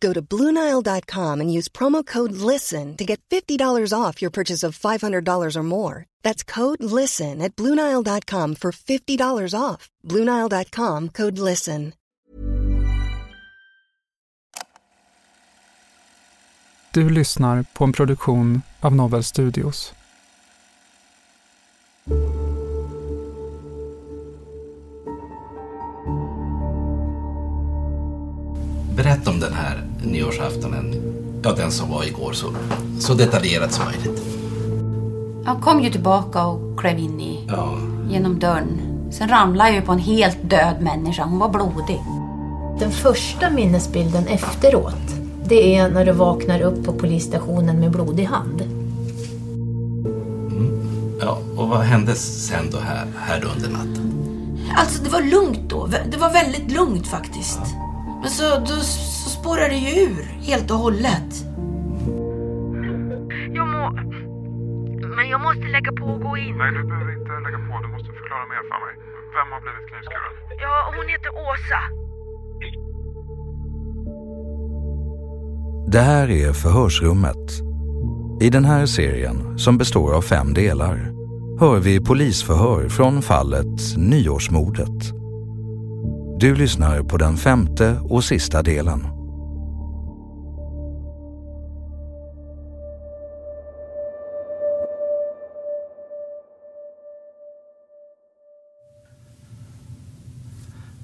Go to Bluenile.com and use promo code LISTEN to get $50 off your purchase of $500 or more. That's code LISTEN at Bluenile.com for $50 off. Bluenile.com code LISTEN. Du lyssnar på en produktion av Novel Studios. Berätta om den här nyårsaftonen, ja den som var igår, så, så detaljerat som möjligt. Jag kom ju tillbaka och klev in i, Ja, genom dörren. Sen ramlade jag ju på en helt död människa. Hon var blodig. Den första minnesbilden efteråt, det är när du vaknar upp på polisstationen med blodig hand. ja, och vad hände sen då här, här under natten? Alltså det var lugnt då. Det var väldigt lugnt faktiskt. Men så, då, så spårade det ju ur helt och hållet. Jag må... Men jag måste lägga på och gå in. Nej, du behöver inte lägga på. Du måste förklara mer för mig. Vem har blivit knivskuren? Ja, hon heter Åsa. Det här är Förhörsrummet. I den här serien, som består av fem delar, hör vi polisförhör från fallet Nyårsmordet. Du lyssnar på den femte och sista delen.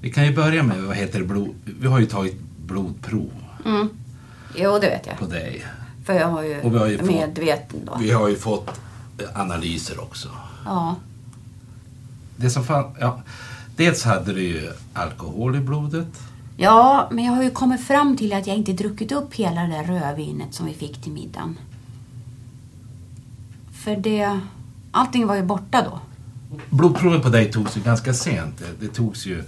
Vi kan ju börja med, vad heter det, blod... Vi har ju tagit blodprov Mm. Jo, det vet jag. på dig. För jag har ju, Och vi har ju medveten då. Vi har ju fått eh, analyser också. Ja. Det som fan, ja, dels hade du ju alkohol i blodet. ja, men jag har ju kommit fram till att jag inte druckit upp hela det där rödvinet som vi fick till middagen. För det... Allting var ju borta då. Blodprovet på dig togs ju ganska sent. Det, det togs ju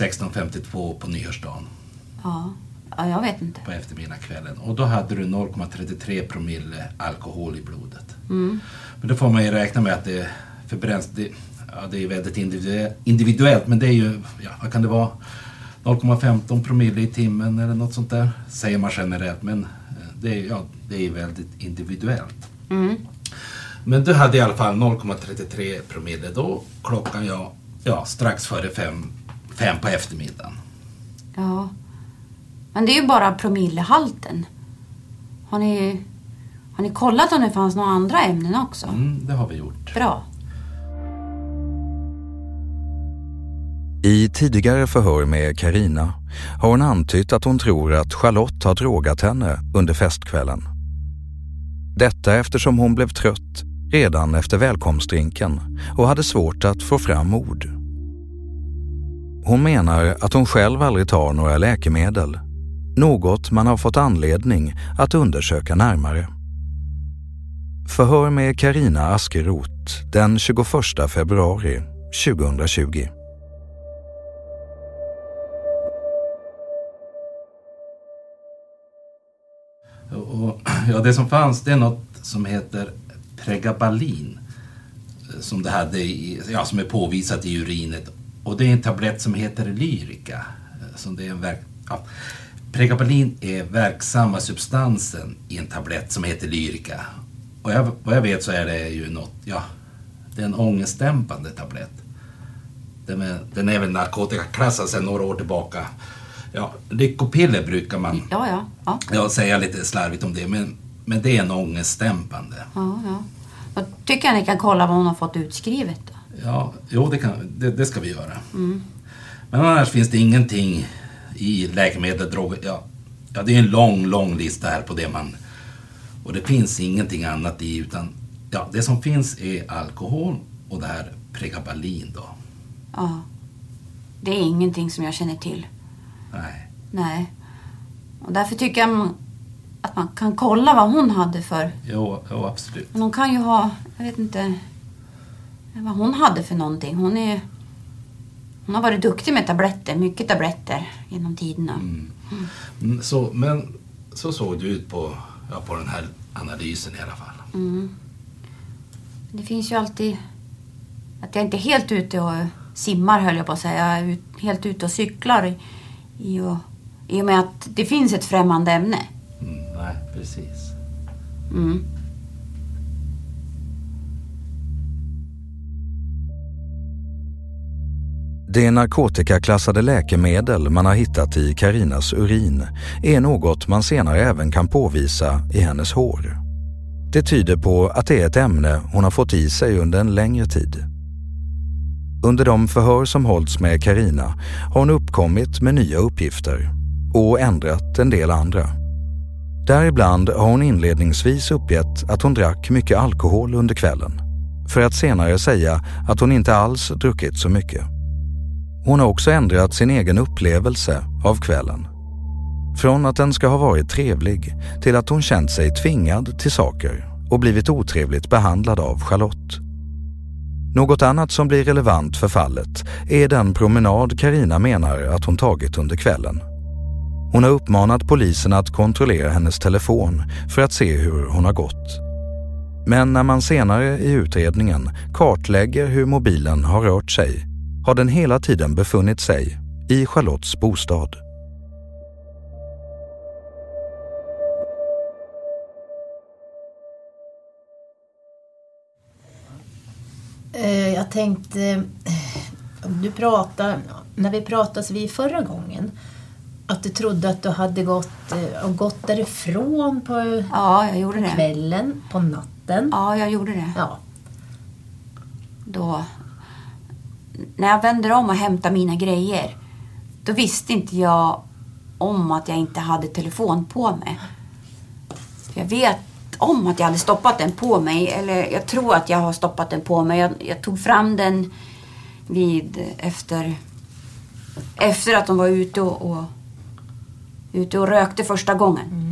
16.52 på nyårsdagen Ja. ja, jag vet inte. på eftermiddagskvällen. Och då hade du 0,33 promille alkohol i blodet. Mm. Men då får man ju räkna med att det förbränns. Det, ja, det är väldigt individue- individuellt, men det är ju, ja, vad kan det vara? 0,15 promille i timmen eller något sånt där. Säger man generellt, men eh, det är, ja, det är väldigt individuellt. Mm. Men du hade i alla fall 0,33 promille då. Klockan ja, ja, strax före fem, fem på eftermiddagen. Ja. Men det är ju bara promillehalten. Har ni, har ni kollat om det fanns några andra ämnen också? Mm, det har vi gjort. Bra. I tidigare förhör med Karina har hon antytt att hon tror att Charlotte har drogat henne under festkvällen. Detta eftersom hon blev trött redan efter välkomstdrinken och hade svårt att få fram ord. Hon menar att hon själv aldrig tar några läkemedel, något man har fått anledning att undersöka närmare. Förhör med Karina Askeroth den 21 februari 2020. Och, ja, det som fanns det är något som heter Pregabalin. Eh, som det hade i, ja, som är påvisat i urinet. Och det är en tablett som heter Lyrica. eh, Som det är en verk, ja. Pregabalin är verksamma substansen i en tablett som heter Lyrica. Och jag, vad jag vet så är det ju något, ja, det är en ångestdämpande tablett. Den är, den är väl narkotikaklassad sedan några år tillbaka. Ja, lyckopiller brukar man Ja, ja. ja. ja, säga lite slarvigt om det, men, men det är en ångestdämpande. ja, ja. Då tycker jag ni kan kolla vad hon har fått utskrivet. Då. Ja, jo, det, kan, det, det ska vi göra. Mm. Men annars finns det ingenting i läkemedel, droger. Ja, ja, det är en lång, lång lista här på det man... Och det finns ingenting annat i, utan ja, det som finns är alkohol och det här pregabalin då. Ja. Det är ingenting som jag känner till. Nej. Nej. Och därför tycker jag att man kan kolla vad hon hade för... Jo, jo, absolut. Men hon kan ju ha, jag vet inte vad hon hade för någonting. Hon är... Hon har varit duktig med tabletter, mycket tabletter genom tiderna. Mm, så, men så såg det ut på, ja, på den här analysen i alla fall. Mm. Det finns ju alltid att jag inte är helt ute och simmar höll jag på att säga. Jag är helt ute och cyklar i, i, och, i och med att det finns ett främmande ämne. Mm, nej, precis. Mm. Det narkotikaklassade läkemedel man har hittat i Karinas urin är något man senare även kan påvisa i hennes hår. Det tyder på att det är ett ämne hon har fått i sig under en längre tid. Under de förhör som hållits med Karina har hon uppkommit med nya uppgifter och ändrat en del andra. Däribland har hon inledningsvis uppgett att hon drack mycket alkohol under kvällen för att senare säga att hon inte alls druckit så mycket. Hon har också ändrat sin egen upplevelse av kvällen. Från att den ska ha varit trevlig till att hon känt sig tvingad till saker och blivit otrevligt behandlad av Charlotte. Något annat som blir relevant för fallet är den promenad Karina menar att hon tagit under kvällen. Hon har uppmanat polisen att kontrollera hennes telefon för att se hur hon har gått. Men när man senare i utredningen kartlägger hur mobilen har rört sig har den hela tiden befunnit sig i Charlottes bostad. Eh, Jag tänkte, eh, du pratade, när vi pratades vid förra gången, att du trodde att du hade gått, eh, gått därifrån på Ja, jag gjorde det. kvällen, på natten. Ja, jag gjorde det. Ja. Då, när jag vänder om och hämtar mina grejer, då visste inte jag om att jag inte hade telefon på mig. För jag vet om att jag hade stoppat den på mig, eller jag tror att jag har stoppat den på mig. Jag, jag tog fram den vid efter, efter att de var ute och, och, ute och rökte första gången.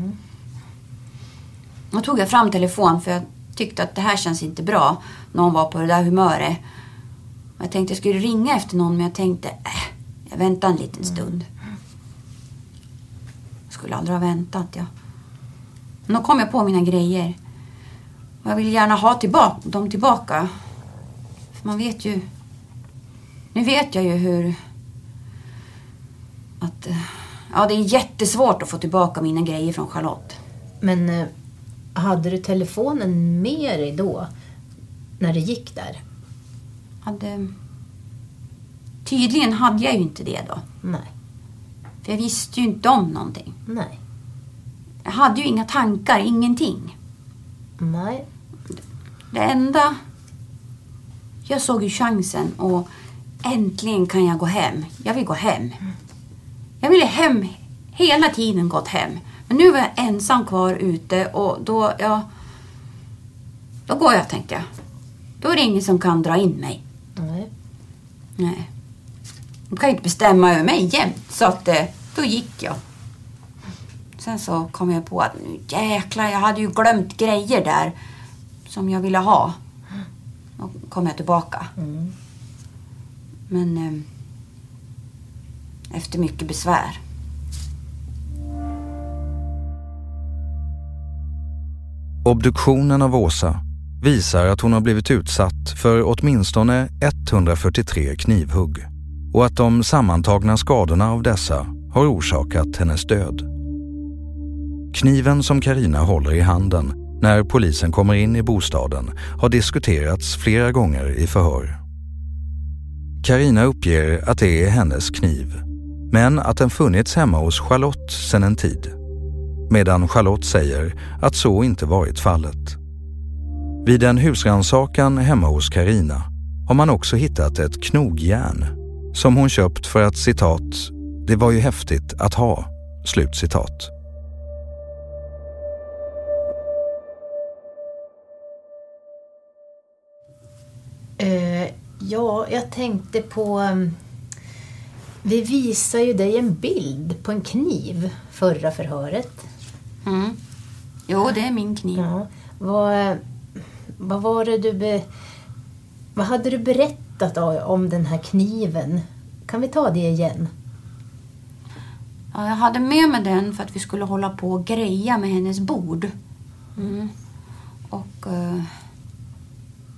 Då tog jag fram telefon för jag tyckte att det här känns inte bra. Någon var på det där humöret. Jag tänkte jag skulle ringa efter någon men jag tänkte, äh, jag väntar en liten stund. Jag skulle aldrig ha väntat. Ja. Men då kom jag på mina grejer. Och jag vill gärna ha tillbaka, dem tillbaka. För man vet ju... Nu vet jag ju hur... Att... eh, Ja, det är jättesvårt att få tillbaka mina grejer från Charlotte. Men eh, hade du telefonen med dig då, när det gick där? Hade... Tydligen hade jag ju inte det då. Nej. För jag visste ju inte om någonting. Nej. Jag hade ju inga tankar, ingenting. Nej. Det enda... Jag såg ju chansen och äntligen kan jag gå hem. Jag vill gå hem. Jag ville hem hela tiden gått hem. Men nu var jag ensam kvar ute och då, ja... Då går jag tänkte jag. Då är det ingen som kan dra in mig. Nej. De kan ju inte bestämma över mig jämt. Så att eh, då gick jag. Sen så kom jag på att nu jäklar, jag hade ju glömt grejer där som jag ville ha. Då kom jag tillbaka. Men eh, efter mycket besvär. Obduktionen av Åsa visar att hon har blivit utsatt för åtminstone 143 knivhugg och att de sammantagna skadorna av dessa har orsakat hennes död. Kniven som Karina håller i handen när polisen kommer in i bostaden har diskuterats flera gånger i förhör. Karina uppger att det är hennes kniv, men att den funnits hemma hos Charlotte sedan en tid. Medan Charlotte säger att så inte varit fallet. Vid en husrannsakan hemma hos Karina har man också hittat ett knogjärn som hon köpt för att citat, det var ju häftigt att ha, slut citat. Eh, ja, jag tänkte på... um, Vi visade ju dig en bild på en kniv förra förhöret. Mm. Jo, det är min kniv. Ja. Vad, vad var det du... Be, vad hade du berättat om den här kniven? Kan vi ta det igen? Ja, jag hade med mig den för att vi skulle hålla på och greja med hennes bord. Mm. Och eh,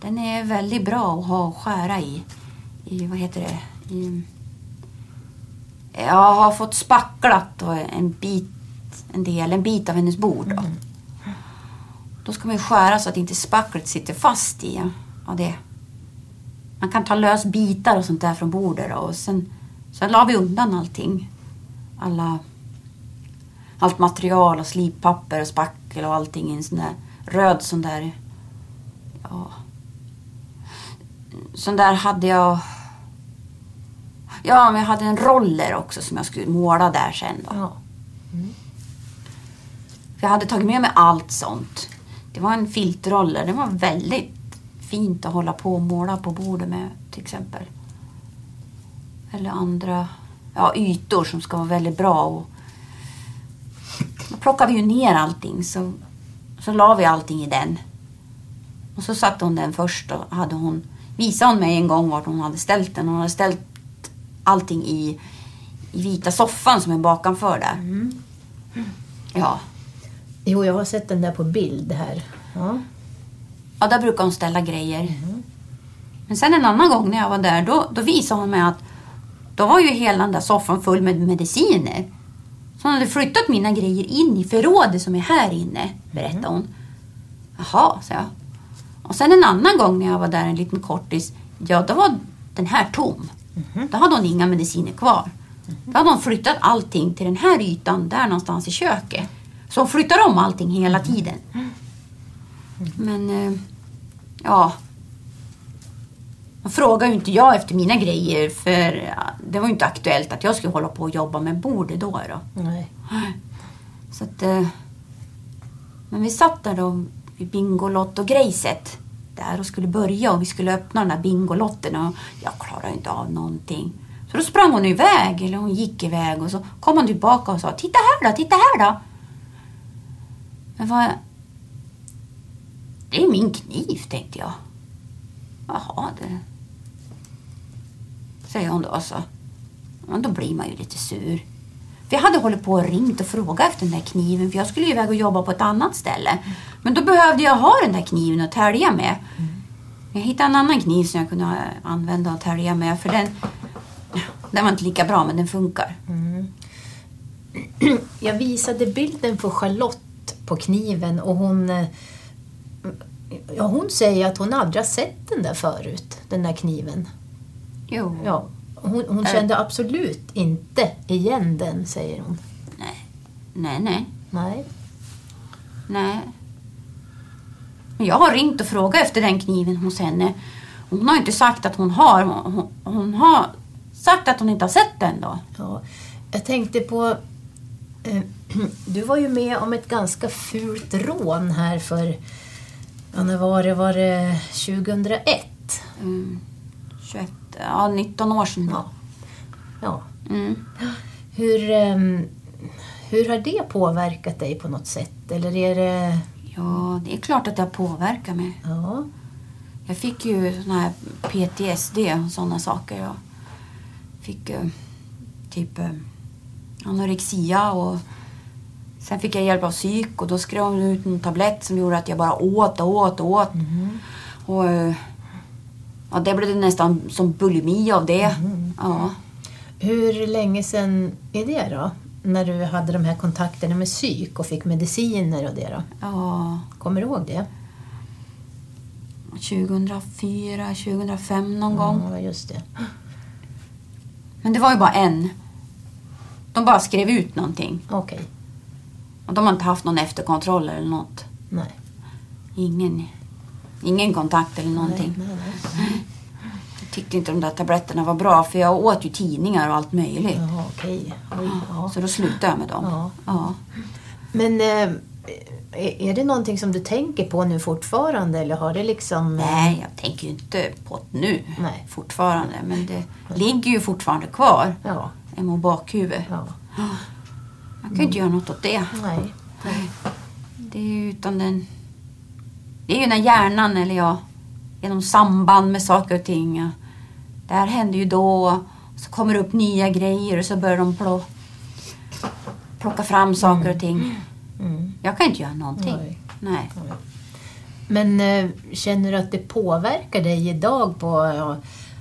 den är väldigt bra att ha och skära i. I, vad heter det? I, jag har fått spacklat en bit, en del, en bit av hennes bord. Då, då ska man skära så att inte spacklet sitter fast i ja, det. Man kan ta lös bitar och sånt där från bordet och sen, sen la vi undan allting alla, allt material och slippapper och spackel och allting i en sån där röd sån där... Ja. Sån där hade jag... Ja, men jag hade en roller också som jag skulle måla där sen då. Ja. För jag hade tagit med mig allt sånt. Det var en filtroller. Det var väldigt fint att hålla på och måla på bordet med till exempel. Eller andra ja, ytor som ska vara väldigt bra. Och då plockade vi ju ner allting så, så la vi allting i den. Och så satte hon den först och hade hon, visade hon mig en gång vart hon hade ställt den. Hon hade ställt allting i, i vita soffan som är bakanför där. Ja. Jo, jag har sett den där på bild här. Ja. Ja, där brukar hon ställa grejer. Men sen en annan gång när jag var där, då, då visade hon mig att då var ju hela den där soffan full med mediciner. Så hon hade flyttat mina grejer in i förrådet som är här inne, berättade hon. Jaha, sa jag. Och sen en annan gång när jag var där en liten kortis, ja då var den här tom. Då hade hon inga mediciner kvar. Då hade hon flyttat allting till den här ytan där någonstans i köket. Hon flyttar om allting hela tiden. Men, eh, ja. Då frågade ju inte jag efter mina grejer för det var ju inte aktuellt att jag skulle hålla på och jobba med bordet då. då. Nej. Så att, eh, men vi satt där då vid Bingolotto-grejset där och skulle börja och vi skulle öppna den där Bingolotten och jag klarade inte av någonting. Så då sprang hon iväg, eller hon gick iväg och så kom hon tillbaka och sa Titta här då, titta här då. Men vad... Det är min kniv, tänkte jag. Jaha, det... Säger hon då så. Men då blir man ju lite sur. För jag hade hållit på och ringt och frågat efter den där kniven för jag skulle ju iväg och jobba på ett annat ställe. Men då behövde jag ha den där kniven att tälja med. Jag hittade en annan kniv som jag kunde använda och tälja med för den, den var inte lika bra men den funkar. Mm. Jag visade bilden för Charlotte på kniven och hon... eh, Ja, hon säger att hon aldrig har sett den där förut, den där kniven. Jo. Ja, hon, hon Äh. kände absolut inte igen den, säger hon. Nej, nej, nej. Nej. Nej. Men jag har ringt och frågat efter den kniven hos henne. Hon har inte sagt att hon har. Hon, hon har sagt att hon inte har sett den då. Ja, jag tänkte på... Eh, du var ju med om ett ganska fult rån här för... Ja, när var det? Var det 2001? Mm, 21, ja 19 år sedan. Ja. ja. Mm. Hur, ehm, hur har det påverkat dig på något sätt? Eller är det... Ja, det är klart att det har påverkat mig. Ja. Jag fick ju sån här PTSD och sådana saker. Jag fick eh, typ eh, anorexia och Sen fick jag hjälp av psyk och då skrev hon ut en tablett som gjorde att jag bara åt och åt och åt. Och, eh, ja, det blev nästan som bulimi av det. Ja. Hur länge sedan är det då? När du hade de här kontakterna med psyk och fick mediciner och det då? ja, Kommer du ihåg det? 2004, 2005 någon gång. Ja, just det. Men det var ju bara en. De bara skrev ut någonting. Okej. Och de har inte haft någon efterkontroll eller något. Nej. Ingen, ingen kontakt eller någonting. Nej, nej, nej. Jag tyckte inte de där tabletterna var bra för jag åt ju tidningar och allt möjligt. Jaha, okej. Oj, ja. Så då slutade jag med dem. Ja. Ja. Men eh, är det någonting som du tänker på nu fortfarande eller har det liksom... Nej, jag tänker ju inte på det nu Nej. fortfarande. Men det ligger ju fortfarande kvar. Ja. I bakhuvudet. Ja. Jag kan ju inte göra något åt det. Nej. Det är ju utan den... Det är ju när hjärnan, eller ja, genom samband med saker och ting. Det här händer ju då. Så kommer det upp nya grejer och så börjar de plå, plocka fram saker och ting. Mm. Jag kan inte göra någonting. Nej. Nej. Men eh, känner du att det påverkar dig idag på...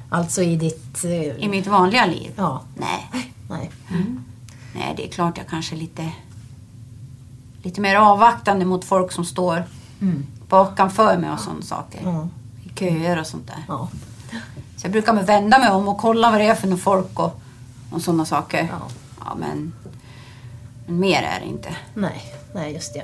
Alltså i ditt... Eh, I mitt vanliga liv? Ja. Nej. Nej. Nej, det är klart jag kanske är lite, lite mer avvaktande mot folk som står Mm. bakanför mig och sådana saker. Ja. I köer och sånt där. Ja. Så jag brukar vända mig om och kolla vad det är för något folk och, och sådana saker. Ja. Ja, men, men mer är det inte. Nej. Nej, just det.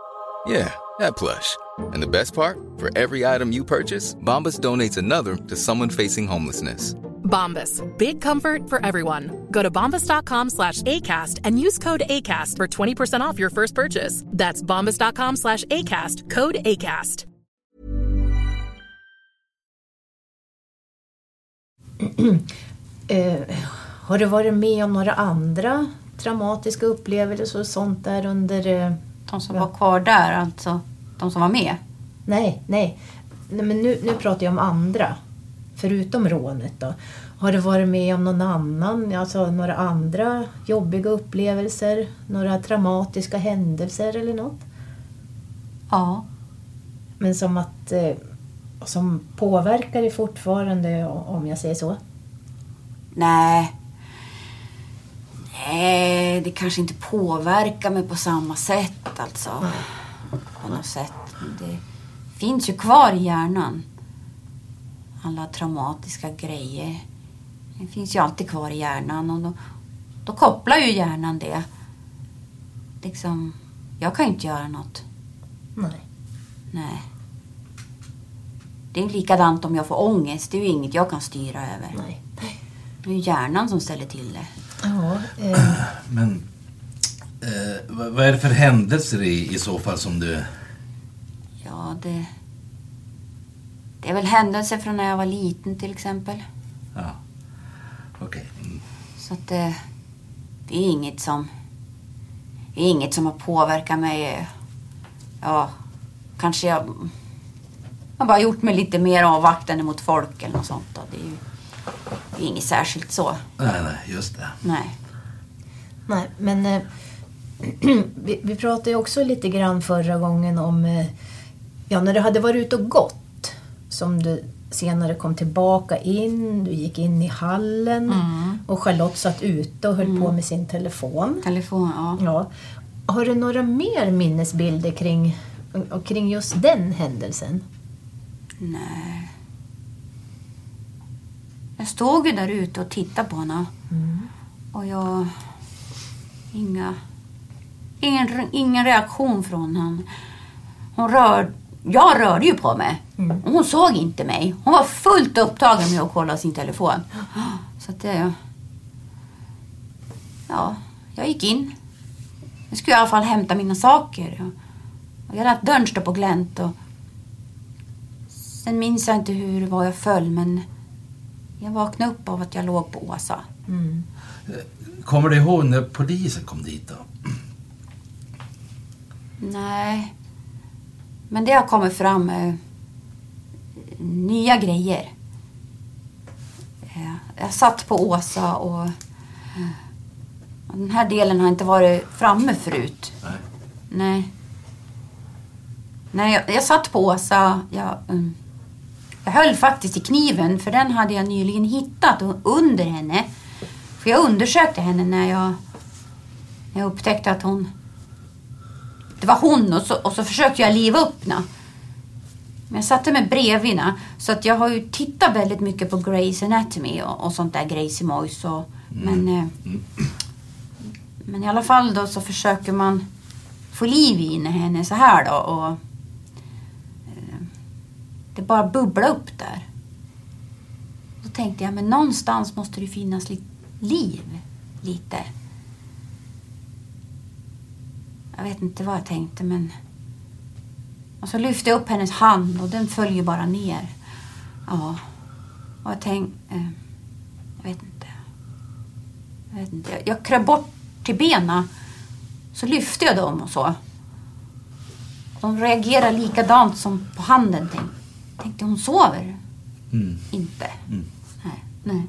Yeah, that plush. And the best part? For every item you purchase, Bombas donates another to someone facing homelessness. Bombas. Big comfort for everyone. Go to bombas.com slash ACAST and use code ACAST for 20% off your first purchase. That's bombas.com slash ACAST. Code ACAST. eh, har du varit med om några andra traumatiska upplevelser och sånt där under... Eh, de som var kvar där, alltså de som var med? Nej, nej. nej men nu, nu pratar jag om andra. Förutom rånet då. Har du varit med om någon annan, alltså några andra jobbiga upplevelser? Några traumatiska händelser eller något? Ja. Men som att... Eh, som påverkar dig fortfarande om jag säger så? Nej. Nej, det kanske inte påverkar mig på samma sätt alltså. Nej. På något sätt. Det finns ju kvar i hjärnan. Alla traumatiska grejer. Det finns ju alltid kvar i hjärnan och då, då kopplar ju hjärnan det. Liksom, jag kan ju inte göra något. Nej. Nej. Det är likadant om jag får ångest. Det är ju inget jag kan styra över. Nej. Det är ju hjärnan som ställer till det. Ja, eh. Men eh, vad är det för händelser i, i så fall som du... Ja, det... Det är väl händelser från när jag var liten till exempel. Ja, okej. Okay. Mm. Så att det, det är inget som... Det är inget som har påverkat mig. Ja, kanske jag har bara gjort mig lite mer avvaktande mot folk eller något sånt. Då. Det är ju är inget särskilt så. Nej, nej, just det. Nej. Nej, men eh, vi, vi pratade ju också lite grann förra gången om eh, ja, när du hade varit ute och gått som du senare kom tillbaka in, du gick in i hallen mm. och Charlotte satt ute och höll mm. på med sin telefon. Telefon, ja. ja. Har du några mer minnesbilder kring, kring just den händelsen? Nej. Jag stod ju där ute och tittade på henne. Mm. Och jag... Inga... Ingen, ingen reaktion från henne. Hon rör, jag rörde ju på mig. Mm. Och hon såg inte mig. Hon var fullt upptagen med att kolla sin telefon. Så att det... Ja, jag gick in. Jag skulle i alla fall hämta mina saker. Och jag lät dörren stå på glänt. Och sen minns jag inte hur det var jag föll, men jag vaknade upp av att jag låg på Åsa. Mm. Kommer du ihåg när polisen kom dit då? Nej. Men det har kommit fram eh, nya grejer. Eh, jag satt på Åsa och eh, den här delen har inte varit framme förut. Nej. Nej. Nej, jag, jag satt på Åsa. Jag, um, jag höll faktiskt i kniven för den hade jag nyligen hittat under henne. För jag undersökte henne när jag, när jag upptäckte att hon... Det var hon och så, och så försökte jag liva upp henne. Men jag satte mig bredvid henne. Så att jag har ju tittat väldigt mycket på Grey's Anatomy och, och sånt där, Gracie Moise. Och, Mm. Men, eh, men i alla fall då så försöker man få liv i henne så här då. Och, det bara bubblade upp där. Då tänkte jag, men någonstans måste det finnas lite liv. Lite. Jag vet inte vad jag tänkte, men... Och så lyfte jag upp hennes hand och den följer bara ner. Ja. Och jag tänkte... Eh, jag vet inte. Jag vet inte. Jag, jag kröp bort till benen. Så lyfte jag dem och så. De reagerar likadant som på handen. tänkte tänkte hon sover. Mm. Inte. Mm. Nej. nej.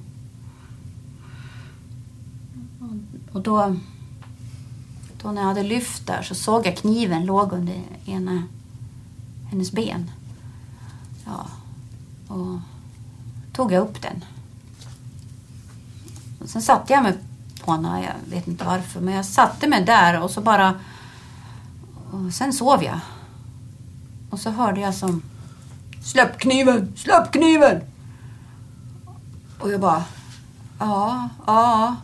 Och då, då när jag hade lyft där så såg jag kniven låg under ena hennes ben. Ja. Och tog jag upp den. Och sen satte jag mig på henne. Jag vet inte varför. Men jag satte mig där och så bara... Och sen sov jag. Och så hörde jag som... Släpp kniven! Släpp kniven! Och jag bara... Ja, ja.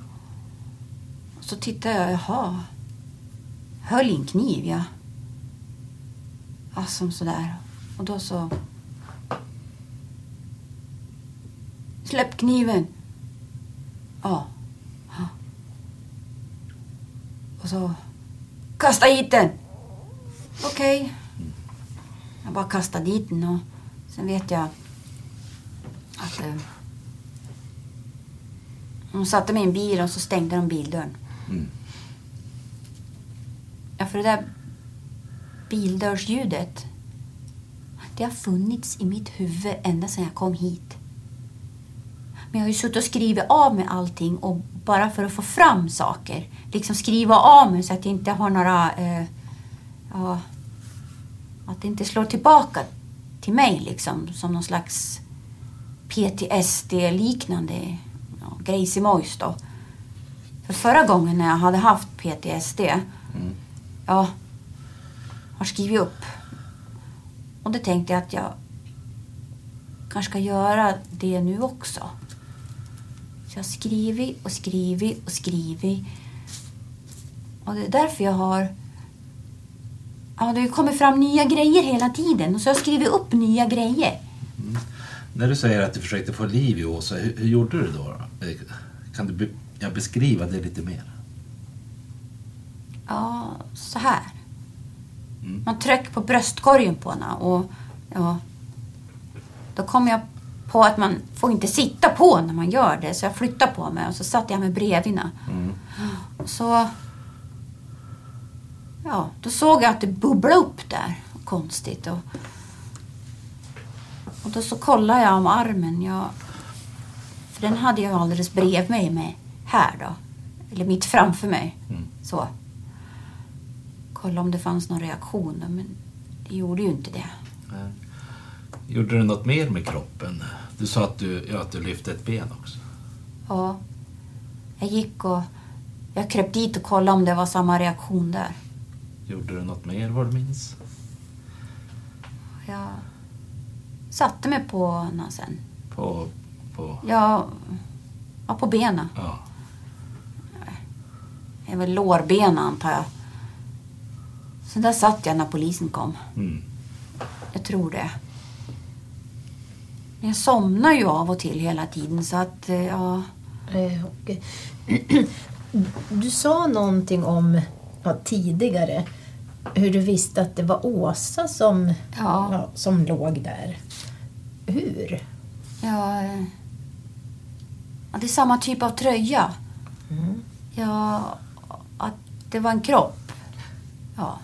Och så tittade jag. Jaha. Höll i en kniv, ja. Ja, som sådär. Och då så... Släpp kniven! Ja. ja. Och så... Kasta hit den! Okej. Jag bara kastade dit den och sen vet jag att... Eh, De satte mig i en bil och så stängde de bildörren. Mm. Ja, för det där bildörrsljudet. Det har funnits i mitt huvud ända sedan jag kom hit. Men jag har ju suttit och skrivit av med allting och bara för att få fram saker. Liksom skriva av mig så att jag inte har några... Eh, ja, att det inte slår tillbaka till mig liksom som någon slags PTSD-liknande ja, grejsimojs då. För förra gången när jag hade haft PTSD, ja, har skrivit upp. Och det tänkte jag att jag kanske ska göra det nu också. Så jag har skrivit och skrivit och skrivit. Och det är därför jag har... Ja, det kommer fram nya grejer hela tiden. Och så har jag skrivit upp nya grejer. När du säger att du försökte få liv i Åsa, hur, hur gjorde du då? Kan du be, ja, beskriva det lite mer? Ja, så här. Man tryckte på bröstkorgen på henne och ja, då kom jag på att man får inte sitta på när man gör det. Så jag flyttade på mig och så satte jag mig bredvid henne. Och så... Ja, då såg jag att det bubblade upp där. Konstigt. Och, och då så kollade jag om armen. Jag, för den hade jag alldeles bredvid mig med här då. Eller mitt framför mig. Så. Kolla om det fanns någon reaktion. Men det gjorde ju inte det. Gjorde du något mer med kroppen? Du sa att du, ja, att du lyfte ett ben också. Ja. Jag gick och... Jag kröp dit och kollade om det var samma reaktion där. Gjorde du något mer vad du minns? Jag satte mig på henne sen. På... på Ja, ja på benen. ja. Det är väl lårbenen antar jag. Så där satt jag när polisen kom. Mm. Jag tror det. Men jag somnar ju av och till hela tiden så att, eh, ja... Eh, och, du sa någonting om ja, tidigare hur du visste att det var Åsa som, ja, som låg där. Hur? Ja, eh, ja, det är samma typ av tröja. Mm. Ja, att det var en kropp. Ja.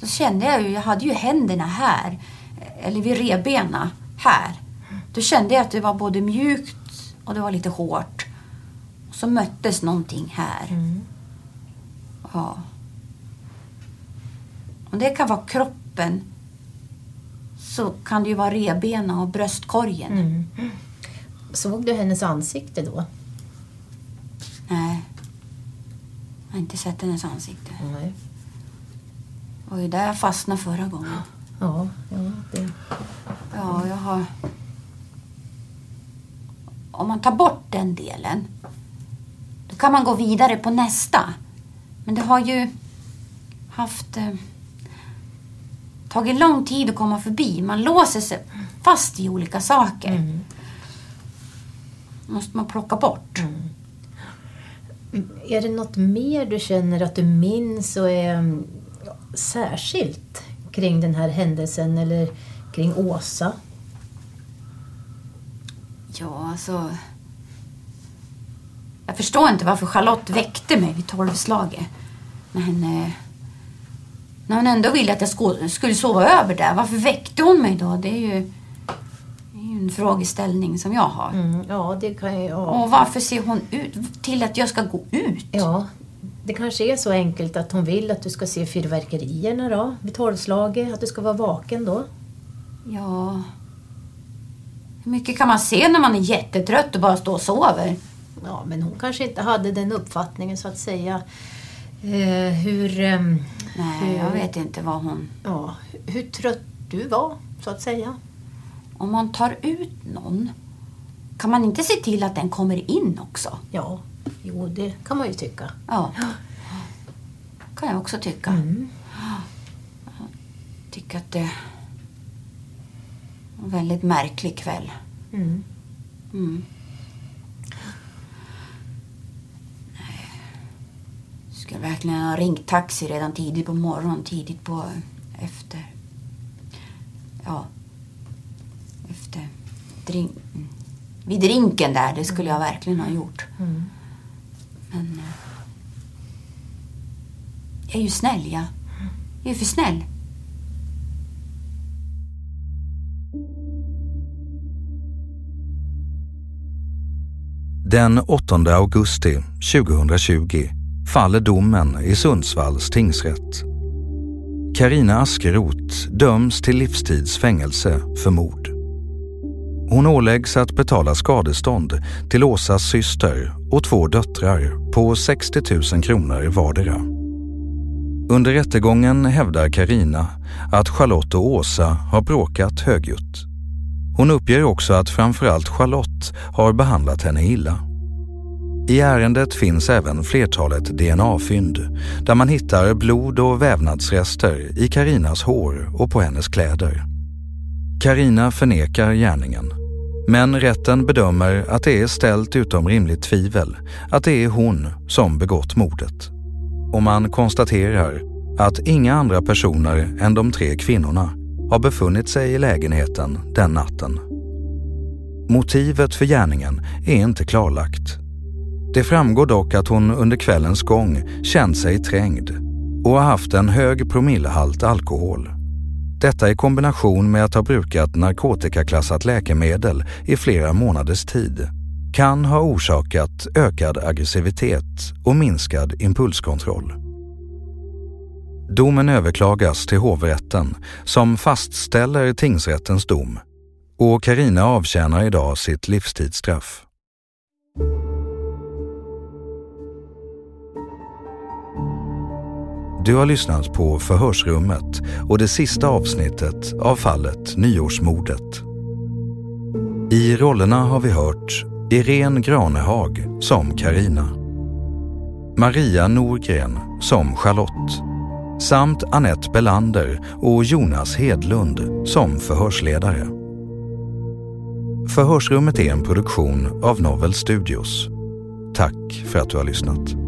Så kände jag ju, jag hade ju händerna här. Eller vid revbena här. Då kände jag att det var både mjukt och det var lite hårt. Och så möttes någonting här. Ja. Om det kan vara kroppen så kan det ju vara revbena och bröstkorgen. Mm. Såg du hennes ansikte då? Nej. Jag har inte sett hennes ansikte. Nej. Det var ju där jag fastnade förra gången. Ja, ja det... Ja, jag har... Om man tar bort den delen, då kan man gå vidare på nästa. Men det har ju haft... Eh, tagit lång tid att komma förbi. Man låser sig fast i olika saker. måste man plocka bort. Är det något mer du känner att du minns och är mm, särskilt kring den här händelsen eller kring Åsa? Ja, alltså... Jag förstår inte varför Charlotte väckte mig vid tolvslaget. När hon, när hon ändå ville att jag sko- skulle sova över där. Varför väckte hon mig då? Det är ju, det är ju en frågeställning som jag har. Mm, ja, det kan jag... Ja. Och varför ser hon ut till att jag ska gå ut? Ja, det kanske är så enkelt att hon vill att du ska se fyrverkerierna då, vid tolvslaget, att du ska vara vaken då. Ja... Hur mycket kan man se när man är jättetrött och bara står och sover? Ja, men hon kanske inte hade den uppfattningen så att säga. Eh, hur... ehm, Nej, hur, jag vet inte vad hon... Ja, hur trött du var, så att säga. Om man tar ut någon, kan man inte se till att den kommer in också? Ja, jo det kan man ju tycka. Ja. kan jag också tycka. Mm. Jag tycker att det var en väldigt märklig kväll. Mm. Mm. Skulle verkligen ha ringt taxi redan tidigt på morgonen, tidigt på efter... Ja. Efter... Drink, mm. vid drinken där, det skulle jag verkligen ha gjort. Mm. Men eh, jag är ju snäll, jag. Jag är för snäll. Den 8 augusti 2020 faller domen i Sundsvalls tingsrätt. Karina Askeroth döms till livstidsfängelse för mord. Hon åläggs att betala skadestånd till Åsas syster och två döttrar på 60 000 kronor vardera. Under rättegången hävdar Karina att Charlotte och Åsa har bråkat högljutt. Hon uppger också att framförallt Charlotte har behandlat henne illa. I ärendet finns även flertalet DNA-fynd där man hittar blod och vävnadsrester i Karinas hår och på hennes kläder. Karina förnekar gärningen, men rätten bedömer att det är ställt utom rimligt tvivel att det är hon som begått mordet. Och man konstaterar att inga andra personer än de tre kvinnorna har befunnit sig i lägenheten den natten. Motivet för gärningen är inte klarlagt. Det framgår dock att hon under kvällens gång känt sig trängd och har haft en hög promillehalt alkohol. Detta i kombination med att ha brukat narkotikaklassat läkemedel i flera månaders tid kan ha orsakat ökad aggressivitet och minskad impulskontroll. Domen överklagas till hovrätten som fastställer tingsrättens dom och Karina avtjänar idag sitt livstidsstraff. Du har lyssnat på Förhörsrummet och det sista avsnittet av fallet Nyårsmordet. I rollerna har vi hört Irene Granehag som Karina, Maria Norgren som Charlotte samt Annette Belander och Jonas Hedlund som förhörsledare. Förhörsrummet är en produktion av Novel Studios. Tack för att du har lyssnat.